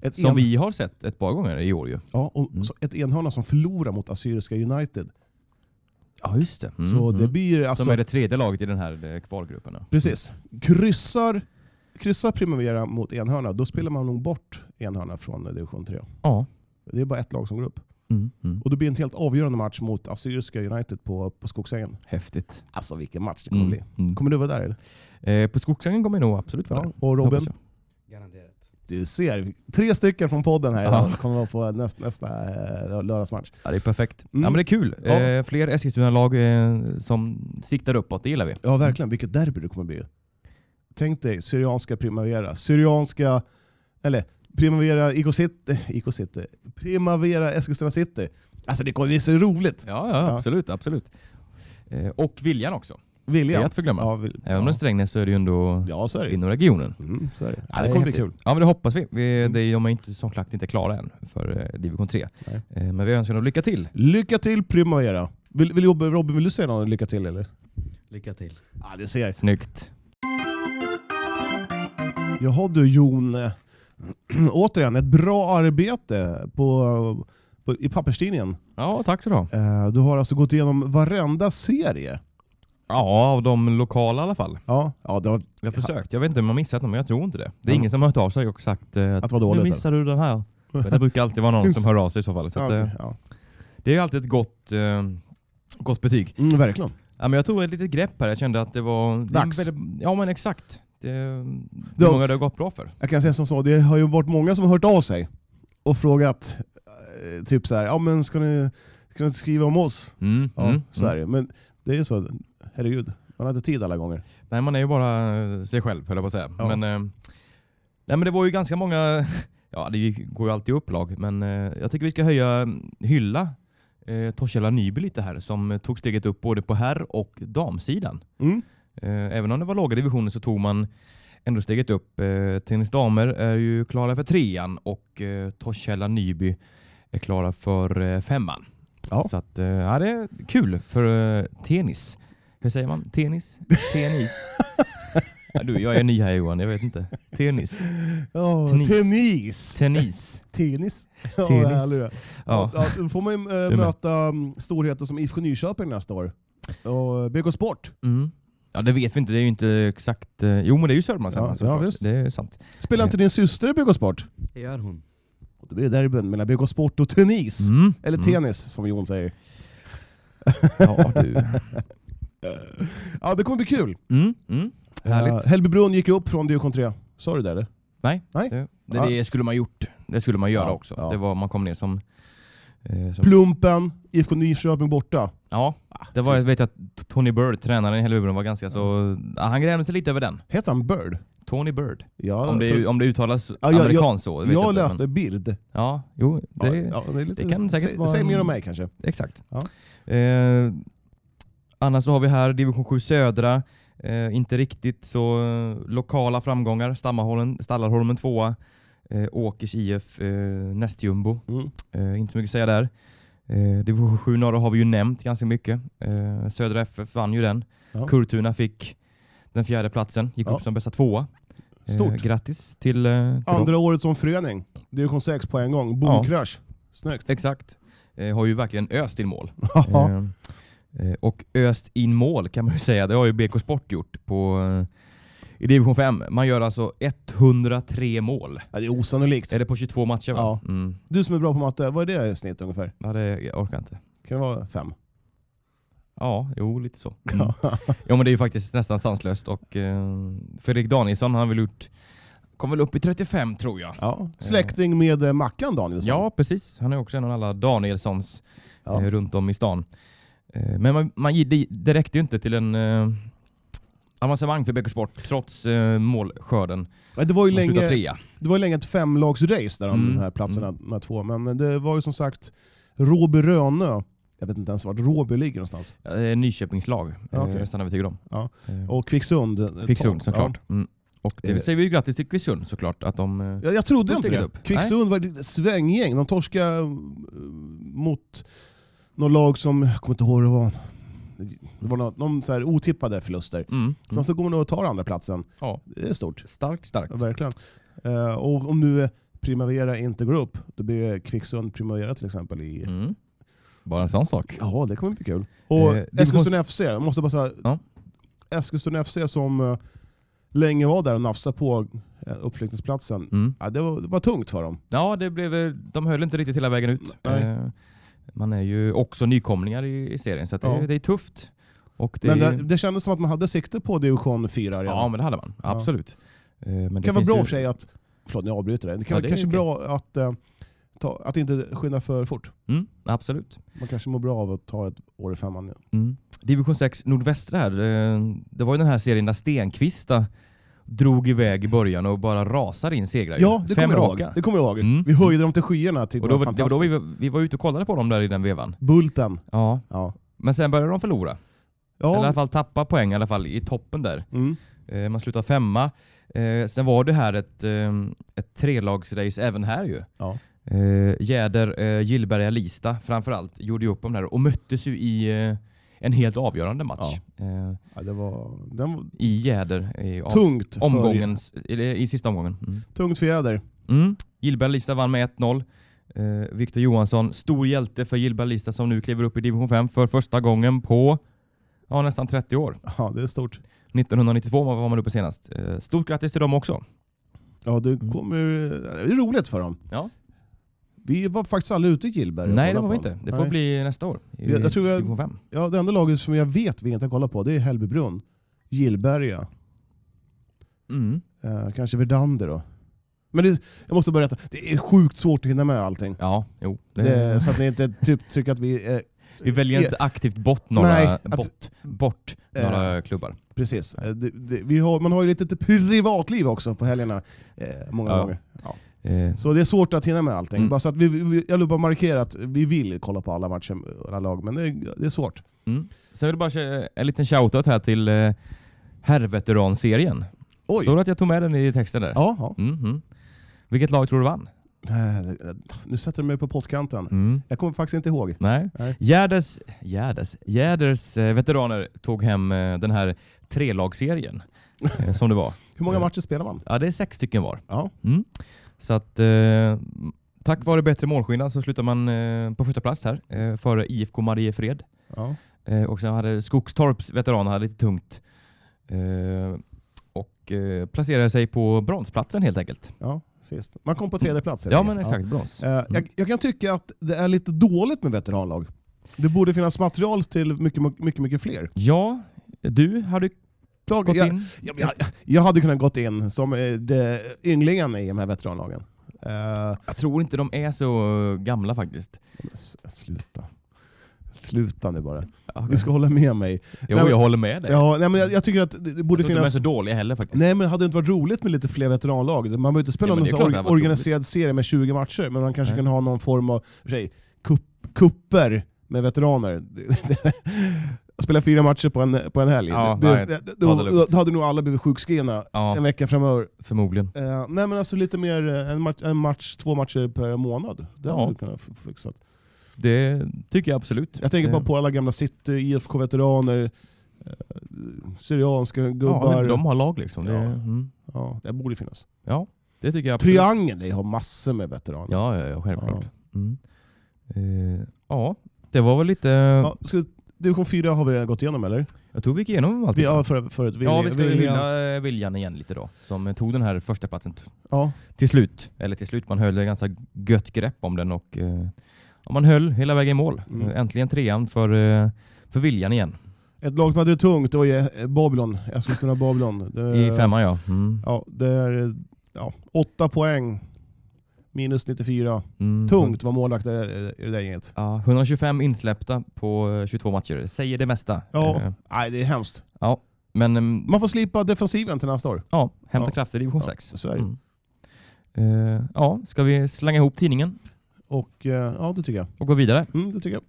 Ett, Som en, vi har sett ett par gånger i år ju. ja, och, Mm. så ett Enhörna som förlorar mot Assyriska United. Ja, just det. Mm, Så det mm. blir alltså... Som är det tredje laget i den här eh, kvalgruppen. då. Precis. Kryssar, kryssar Primavera mot Enhörna, då spelar man nog bort Enhörna från eh, division 3. Ja. Det är bara ett lag som går upp. Mm. Mm. Och det blir en helt avgörande match mot Assyriska United på, på Skogsängen. Häftigt. Alltså vilken match det kommer Mm. bli. Mm. Kommer du vara där eller? Eh, på Skogsängen kommer jag nog absolut vara Ja. där. Och Robin? Garanterat. Du ser, tre stycken från podden här idag Ja. kommer vara på näst, nästa eh, lördagsmatch. Ja, det är perfekt. Mm. Ja, men det är kul. Ja. Eh, fler Eskilstuna-lag eh, som siktar uppåt, det gillar vi. Ja verkligen, vilket derby det kommer bli. Tänk dig Syrianska Primavera, Syrianska, eller Primavera IK City, IK City, Primavera Eskilstuna City. Alltså det kommer bli så roligt. Ja, ja, Ja. absolut. absolut. Eh, och viljan också. Det Viljan. är att förglömma. Ja, vill, Även om det är. Strängnäs så är det ju ändå ja, så är det. inom regionen. Mm, så är det. Ja, det kommer bli kul. Ja, men det hoppas vi. vi Mm. det är, de är inte, som sagt inte klara än för eh, division 3. Nej. Eh, men vi önskar dem lycka till. Lycka till Primavera. Vill, vill, Robin, vill du säga något lycka till eller? Lycka till. Ja, det ser jag. Snyggt. Jaha du Jon, återigen ett bra arbete på, på, i papperstidningen. Ja, tack så du ha. Eh, du har alltså gått igenom varenda serie. Ja, av de lokala i alla fall. Ja, ja det har, Jag har försökt. Jag vet inte om jag missat någon, men jag tror inte det. Det är Ja. ingen som har hört av sig och sagt eh, Att att det var dåligt, nu missade du den här. För det brukar alltid vara någon som hör av sig i så fall. Så att, eh, ja. det är alltid ett gott, eh, gott betyg. Mm, verkligen. Ja, men jag tog ett litet grepp här. Jag kände att det var... det är Dags. väldigt- Ja men exakt. Det, det är många det har gått bra för. Jag kan säga som så, det har ju varit många som har hört av sig och frågat eh, typ så här, ja men ska ni, ska ni skriva om oss? Mm, Ja, mm, så är mm. det. Men det är ju så, herregud, man har inte tid alla gånger. Nej man är ju bara eh, sig själv höll jag på att säga. Ja. Men, eh, nej, men det var ju ganska många, ja det går ju alltid upplag, men eh, jag tycker vi ska höja, hylla eh, Torshälla Nyby lite här som tog steget upp både på herr och damsidan. Mm. Eh, även om det var låga divisioner så tog man ändå steget upp. Eh, Tennis damer är ju klara för trean och eh, Torshälla Nyby är klara för femman. Ja. Så att, ja, det är kul för tennis. Hur säger man? Tennis? Tennis? ja, du, jag är ny här Johan, jag vet inte. Tennis? Ja, Tennis. tennis. Tennis? Tennis. Ja, det. Ja. Ja, då får man ju eh, med. möta mm, storheter som IFK Nyköping nästa år. Och BK Sport. Mm. Ja, det vet vi inte. Det är ju inte exakt... eh, Jo, men det är ju Södermanland Ja, såklart. ja. Det är sant. Spelar inte din syster i BK Sport? Det gör hon. Då blir det derbyn mellan BK Sport och tennis. Mm. Eller Mm. tennis som Jon säger. Ja, du. Ja, det kommer bli kul. Mm. Mm. Härligt. Uh, Hällbybrunn gick upp från division 3. Sa du det eller? Nej, Nej. Det, det, Ja. det skulle man gjort. Det skulle man göra Ja, också. ja. Det var, man kom ner som... Eh, som Plumpen, IFK Nyköping borta. ja, Ah, det var, jag vet att Tony Bird, tränaren i Hällbybrunn, var ganska så... Ja, han grämde sig lite över den. Heter han Bird? Tony Bird. Ja, Om det, tror- om det uttalas Ja, jag- amerikanskt så. jag inte, läste Men, Bird. ja, jo, det, ja, ja, det, är lite, det kan säkert säg, vara säg mer om mig kanske. exakt. Ja. Eh, annars så har vi här division 7 södra. Eh, inte riktigt så eh, lokala framgångar. Stammarholmen, Stallarholmen tvåa. Eh, Åkers IF eh, nästjumbo. Mm. Eh, inte så mycket att säga där. Eh, division 7 norra har vi ju nämnt ganska mycket. Eh, Södra FF vann ju den. Ja. Kurtuna fick den fjärde platsen. Gick Ja. upp som bästa tvåa. Eh, Stort. grattis till, eh, till dem. Andra året som förening. Division 6 på en gång. Boomcrash. Snyggt. Exakt. Har ju verkligen öst in mål. Eh, och öst in mål kan man ju säga, det har ju BK Sport gjort på, eh, i division 5. Man gör alltså 103 mål. Ja, det är osannolikt. Är det på 22 matcher va? Ja. Mm. Du som är bra på matte, vad är det i snitt ungefär? ja det, jag orkar inte. Kan det vara fem? Ja, jo lite så. Mm. ja men det är ju faktiskt nästan sanslöst och eh, Fredrik Danielsson han har väl gjort, kom väl upp i 35 tror jag. Ja. Släkting med eh, Mackan Danielsson. Ja precis, han är också en av alla Danielssons Ja. eh, runt om i stan. Eh, men man, man, det, räckte ju inte till en eh, avancemang för BK Sport trots eh, målskörden. Ja, Det var ju Man länge, trea. det var ju länge ett femlagsrace där om Mm. de här platserna, de här två. Men det var ju som sagt Råby Rönö. Jag vet inte ens vart Råby ligger någonstans. Ja, det är Nyköpingslag, Ja, eh, okej. nästan övertygad om. Ja. Eh, Och Kvicksund. eh, Kvicksund ja. såklart. Mm. Och det Eh. säger vi grattis till Kvicksund såklart, att de... eh, Ja, jag trodde Då inte det. upp. Kvicksund var ett svänggäng. De torskade eh, mot något lag som, jag kommer inte ihåg hur det var. Det var något, någon så här otippade förluster. Mm. Sen Mm. så går man och tar andra platsen. Ja. Det är stort. Starkt, starkt. Ja, verkligen. Eh, och om nu eh, Primavera inte går upp, då blir det Kvicksund Primavera till exempel. I... Mm. Bara en sån sak. Ja, det kommer bli kul. Och Eh, Eskilstuna FC, jag måste bara säga, Ja. Eskilstuna FC som eh, länge var där och nafsade på eh, uppflyttningsplatsen. Mm. Ja, det, var, det var tungt för dem. Ja, det blev, de höll inte riktigt hela vägen ut. Nej. Eh, Man är ju också nykomlingar i, i serien, så det, Ja. det är tufft. Och det, Men det, det kändes som att man hade sikte på division 4 redan. ja, men det hade man. Ja. Absolut. Eh, Men det kan vara bra ju- för sig att... Förlåt, nu avbryter det. Det kan Ja, vara det kanske bra att, eh, ta, att inte skynda för fort. Mm, absolut. Man kanske mår bra av att ta ett år i femman igen. Mm. Division 6 nordvästra här. eh, Det var ju den här serien där Stenqvista drog iväg i början och bara rasade in segrar. Ja, det Fem kommer jag ihåg. Det kommer jag ihåg. Mm. Vi höjde dem till skyarna. Och då, var det var då vi, vi var ute och kollade på dem där i den vevan. Bulten. Ja. Ja. Men sen började de förlora. Eller i alla Ja. fall tappa poäng i alla fall i toppen där. Mm. Eh, man slutade femma. Eh, sen var det här ett, eh, ett trelagsrace även här ju. Ja. Eh, Jäder, eh, Gillberga, Lista framförallt gjorde ju upp om det här och möttes ju i eh, en helt avgörande match. Eh, Ja, det var, den var I Jäder i av, tungt, för, omgångens, eller, i sista omgången. Mm. tungt för Jäder. Mm. Gillberg Lista vann med 1-0. Eh, Viktor Johansson, stor hjälte för Gillberg Lista som nu kliver upp i division 5 för första gången på ja, nästan 30 år. Ja, det är stort. 1992 var man uppe senast. Eh, Stort grattis till dem också. Ja, det, Mm. kommer, det är roligt för dem. Ja. Vi var faktiskt aldrig ute i Gillberg Nej, det var vi inte. Det får Nej. bli nästa år. I Jag- jag tror jag- division 5. Ja, det enda laget som jag vet vi inte har kollat på det är Hällbybrunn. Gillberga. Mm. Eh, kanske Verdander då. Men det, jag måste berätta, det är sjukt svårt att hinna med allting. Ja, jo. Det, Det, så att ni inte typ tycker att vi... Eh, vi väljer eh, inte aktivt bort några, Nej, att- bort, Eh, några klubbar. Precis. Eh, Det, det, vi har, man har ju lite ett privatliv också på helgerna. Eh, många Ja. gånger. Ja. Eh, Så det är svårt att hinna med allting. Mm. Bara så att vi, vi, jag vill bara markera att vi vill kolla på alla matcher, alla lag, men det är, det är svårt. mm. Sen vill jag bara köra en liten shoutout här till eh, herrveteranserien. Oj! Såg du att jag tog med den i texten där? Ja, ja. Mm, mm. Vilket lag tror du vann? Eh, Nu sätter du mig på pottkanten. Mm. Jag kommer faktiskt inte ihåg. Nej. Nej. Gärders, Gärders, Gärders veteraner tog hem den här trelagsserien som det var. Hur många matcher spelar man? Ja, det är sex stycken var. Ja. Mm. Så att eh, tack vare bättre målskillnad så slutar man eh, på första plats här eh, före IFK Mariefred. ja. Eh, och sen hade Skogstorps veteraner hade lite tungt. Eh, och eh, placerade sig på bronsplatsen helt enkelt. ja sist. Man kom på tredje plats. Ja men exakt, brons. Eh, jag, jag kan tycka att det är lite dåligt med veteranlag. Det borde finnas material till mycket, mycket, mycket fler. Ja, du hade jag, jag, jag, jag hade kunnat gått in som eh, det, ynglingen i de här veteranlagen. Eh, Jag tror inte de är så gamla faktiskt. sluta. Sluta nu bara. Ja, Du ska hålla med mig. jo, Nej, men- jag håller med dig. Ja, nej, men jag, jag tycker att det, det jag borde tror inte de är finnas... så dåliga heller faktiskt. Nej men hade det inte varit roligt med lite fler veteranlag? Man behöver inte spela Ja, någon or- organiserad serie med 20 matcher, men man kanske Nej. kan ha någon form av för sig, kupper med veteraner. Spela fyra matcher på en, på en helg. Ja, det, nej, det, då, det då, då hade nog alla blivit sjukskrivna Ja, en vecka framöver. förmodligen. Eh, nej men alltså lite mer, eh, en match, en match två matcher per månad. Det Ja. hade du kunnat fixa. Det tycker jag absolut. Jag tänker bara på alla gamla City, IFK-veteraner, eh, Syrianska Ja, gubbar. men de har lag liksom. Det, Ja. mm. Ja, det borde finnas. ja, det tycker jag absolut. Triangeln har massor med veteraner. Ja, ja, ja självklart. Mm. Eh, ja, det var väl lite... Ja, ska, division 4 har vi redan gått igenom eller? Jag tror vi gick igenom allt. Vi, ja, för, förut. Vi, ja, vi ska vi- hylla eh, Viljan igen lite då. Som tog den här första platsen Ja, till slut. Eller till slut, man höll ett ganska gött grepp om den och eh, ja, man höll hela vägen i mål. Mm. Äntligen trean för, eh, för Viljan igen. ett lag som hade det tungt, det var ju Babylon. Eskilstuna Babylon. Det, I femman ja. Mm. Ja, det är ja, åtta poäng. Minus 94. Mm. Tungt var målvakt i det, där gänget. Ja, 125 insläppta på eh, 22 matcher. Det säger det mesta. Ja, Eh, nej det är hemskt. men ehm, Man får slipa defensiven till nästa år. ja, hämta Ja. kraft i division Ja, 6. så är det. Mm. Eh, ja, ska vi slänga ihop tidningen Och eh, ja, det tycker jag. och gå vidare? Mm, det tycker jag.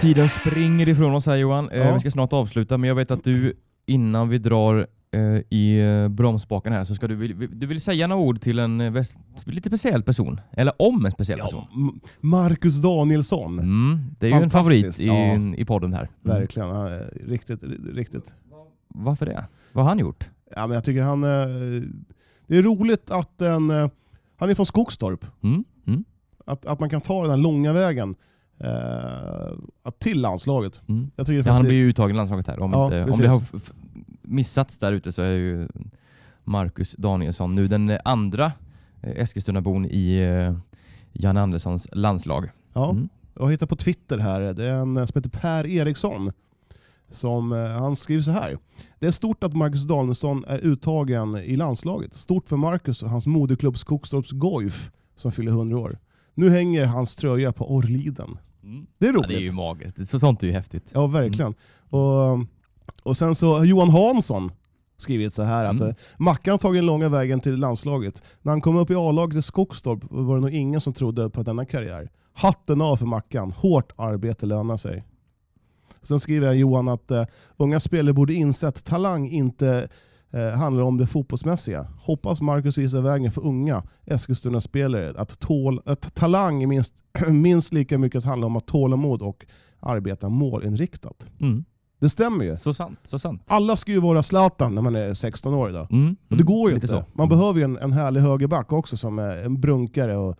Tiden springer ifrån oss här Johan. Eh, Ja. Vi ska snart avsluta, men jag vet att du innan vi drar eh, i eh, bromsspaken här så ska du, vill, du vill säga några ord till en eh, väst, lite speciell person. Eller om en speciell person. Ja, M- Marcus Danielsson. Mm, det är ju en favorit i, ja. i podden här. Mm. Verkligen. Är riktigt, riktigt. Varför det? Vad har han gjort? Ja, men jag tycker han... eh, Det är roligt att en... eh, Han är från Skogstorp. Mm? Mm? Att, att man kan ta den här långa vägen eh, till landslaget. Mm. Jag tycker Ja, han blir ju uttagen i landslaget här. Om, Ja, inte, om det har missats där ute så är ju Marcus Danielsson nu den eh, andra eh, Eskilstunabon i eh, Jan Anderssons landslag. ja. Mm. Jag hittar på Twitter här, det är en som heter Per Eriksson. Som, eh, han skriver så här. Det är stort att Marcus Danielsson är uttagen i landslaget. Stort för Marcus och hans moderklubb Skogstorps Goif som fyller 100 år. Nu hänger hans tröja på Orrliden. Det är Ja, roligt. det är ju magiskt. Så, sånt är ju häftigt. Ja, verkligen. Och, och sen så har Johan Hansson skrivit så här att Mm. eh, Mackan har tagit den långa vägen till landslaget. När han kom upp i A-laget i Skogstorp var det nog ingen som trodde på denna karriär. Hatten av för Mackan. Hårt arbete lönar sig. Sen skriver Johan att eh, unga spelare borde insett talang inte eh, handlar om det fotbollsmässiga. Hoppas Marcus visar vägen för unga Eskilstuna-spelare att, tål, att talang minst, minst lika mycket att handla om att tålamod och arbeta målinriktat. Mm. Det stämmer ju. Så sant, så sant. Alla ska ju vara Zlatan när man är 16 år idag. Mm. Och det går ju inte. så. Man Mm. behöver ju en, en härlig högerback också som är en brunkare och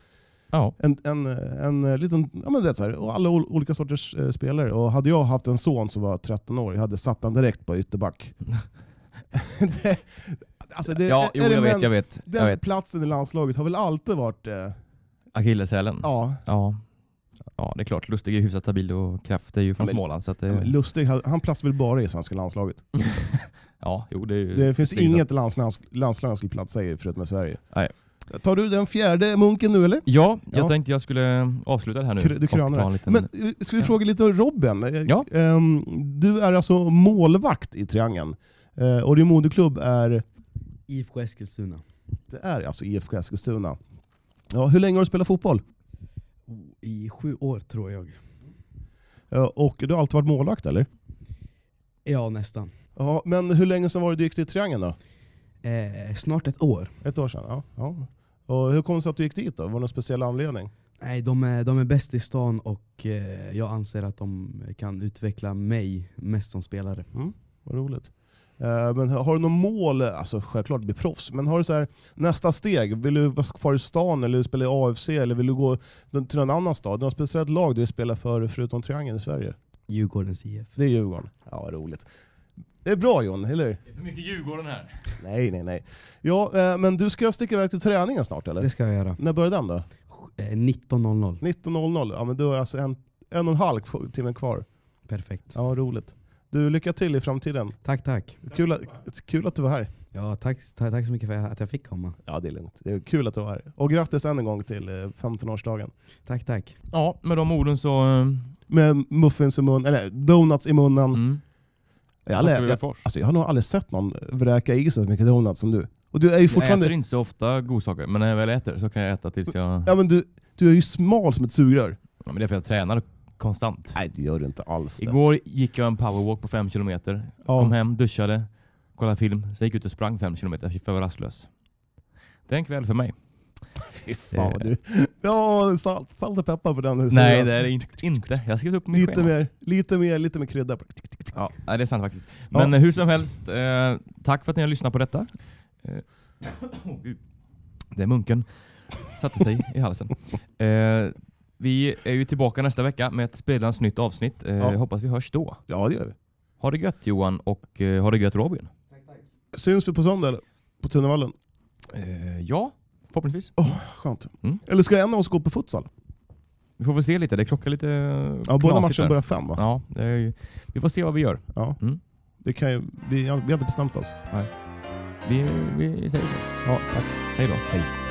Ja. en, en, en, liten, ja men du vet så här, och alla ol- olika sorters eh, spelare. Och hade jag haft en son som var 13 år, jag hade satt han direkt på ytterback. det, alltså det, ja, jo, jag vet, jag vet. Jag Den vet. platsen i landslaget har väl alltid varit... Eh, Akilleshälen. ja, Ja. ja, det är klart. Lustig är hyfsat stabil och Kraft är ju från men- Småland. Så det, Lustig, han platsar väl bara i svenska landslaget. ja, jo, det, är ju- Det finns det inget landslag, landslag han skulle platsa i förutom i Sverige. Nej. Tar du den fjärde munken nu eller? Ja, jag Ja. tänkte jag skulle avsluta det här nu. Du krönar liten... Men eh, ska vi Ja. fråga lite om Robin? Eh, Ja. ehm, du är alltså målvakt i Triangeln. Eh, och din moderklubb är, IFK Eskilstuna. det är alltså IFK Eskilstuna. Ja, hur länge har du spelat fotboll? I sju år tror jag. Eh, och du har alltid varit målvakt eller? Ja, nästan. Ja, men hur länge sedan var det du gick till Triangeln då? Eh, snart ett år. Ett år sedan? Ja. ja. Och hur kom det sig att du gick dit då? Var det någon speciell anledning? Nej, de är, de är bäst i stan och eh, jag anser att de kan utveckla mig mest som spelare. Mm, vad roligt. Eh, Men har du något mål, alltså självklart bli proffs, men har du så här, nästa steg? Vill du vara kvar i stan eller spela i AFC eller vill du gå till någon annan stad? Något speciellt lag du vill spela för förutom Triangeln i Sverige? Djurgårdens IF. Det är Djurgården. Ja, vad roligt. Det är bra Jon, eller? Det är för mycket Djurgården här. Nej, nej, nej. Ja, eh, men du ska sticka iväg till träningen snart eller? Det ska jag göra. När börjar den då? Eh, 19.00. 19.00? Ja, men du har alltså en, en och en halv timme kvar. Perfekt. Ja, vad roligt. Du, lycka till i framtiden. Tack, tack. Kul att, kul att du var här. Ja, tack, tack, tack så mycket för att jag fick komma. Ja, det är lugnt. Det är kul att du var här. Och grattis än en gång till eh, 15-årsdagen. Tack, tack. Ja, med de orden så... eh, Med muffins i munnen, eller donuts i munnen. Mm. Jag, tackar jag, jag, alltså, jag har nog aldrig sett någon vräka i sig så mycket donuts som du. Och du är ju Jag fortfarande... äter inte så ofta godsaker, men när jag väl äter så kan jag äta tills jag... Ja, men du, du är ju smal som ett sugrör. Ja, men det är för att jag tränar konstant. Nej, det gör du inte alls. Det. Igår gick jag en powerwalk på 5 kilometer. Kom Ja. hem, duschade, kollade film, sen gick jag ut och sprang 5 kilometer för jag var rastlös. Det är en kväll för mig. Fy fan vad du... Ja, salt, salt och peppar på den historien. Nej, det är det inte. inte. Jag har skrivit upp mitt Lite schema. mer, lite mer, lite mer krydda. Ja, det är sant faktiskt. Ja. Men eh, hur som helst, eh, tack för att ni har lyssnat på detta. Eh, det är munken. Satte sig i halsen. Eh, vi är ju tillbaka nästa vecka med ett spridans nytt avsnitt. Eh, Ja. Hoppas vi hörs då. Ja, det gör vi. Ha det gött Johan och eh, ha det gött Robin. Syns vi på söndag eller? På Tunnevallen? Eh, ja, förhoppningsvis. Skönt. Mm. Eller ska en av oss gå på futsal? Vi får väl se lite, det krockar lite Ja, båda matcherna börjar fem va? Ja, det är ju, vi får se vad vi gör. Ja. Mm. Det kan ju, vi, vi har inte bestämt oss. Vi, vi säger så. Ja, tack. Hej då. Hej.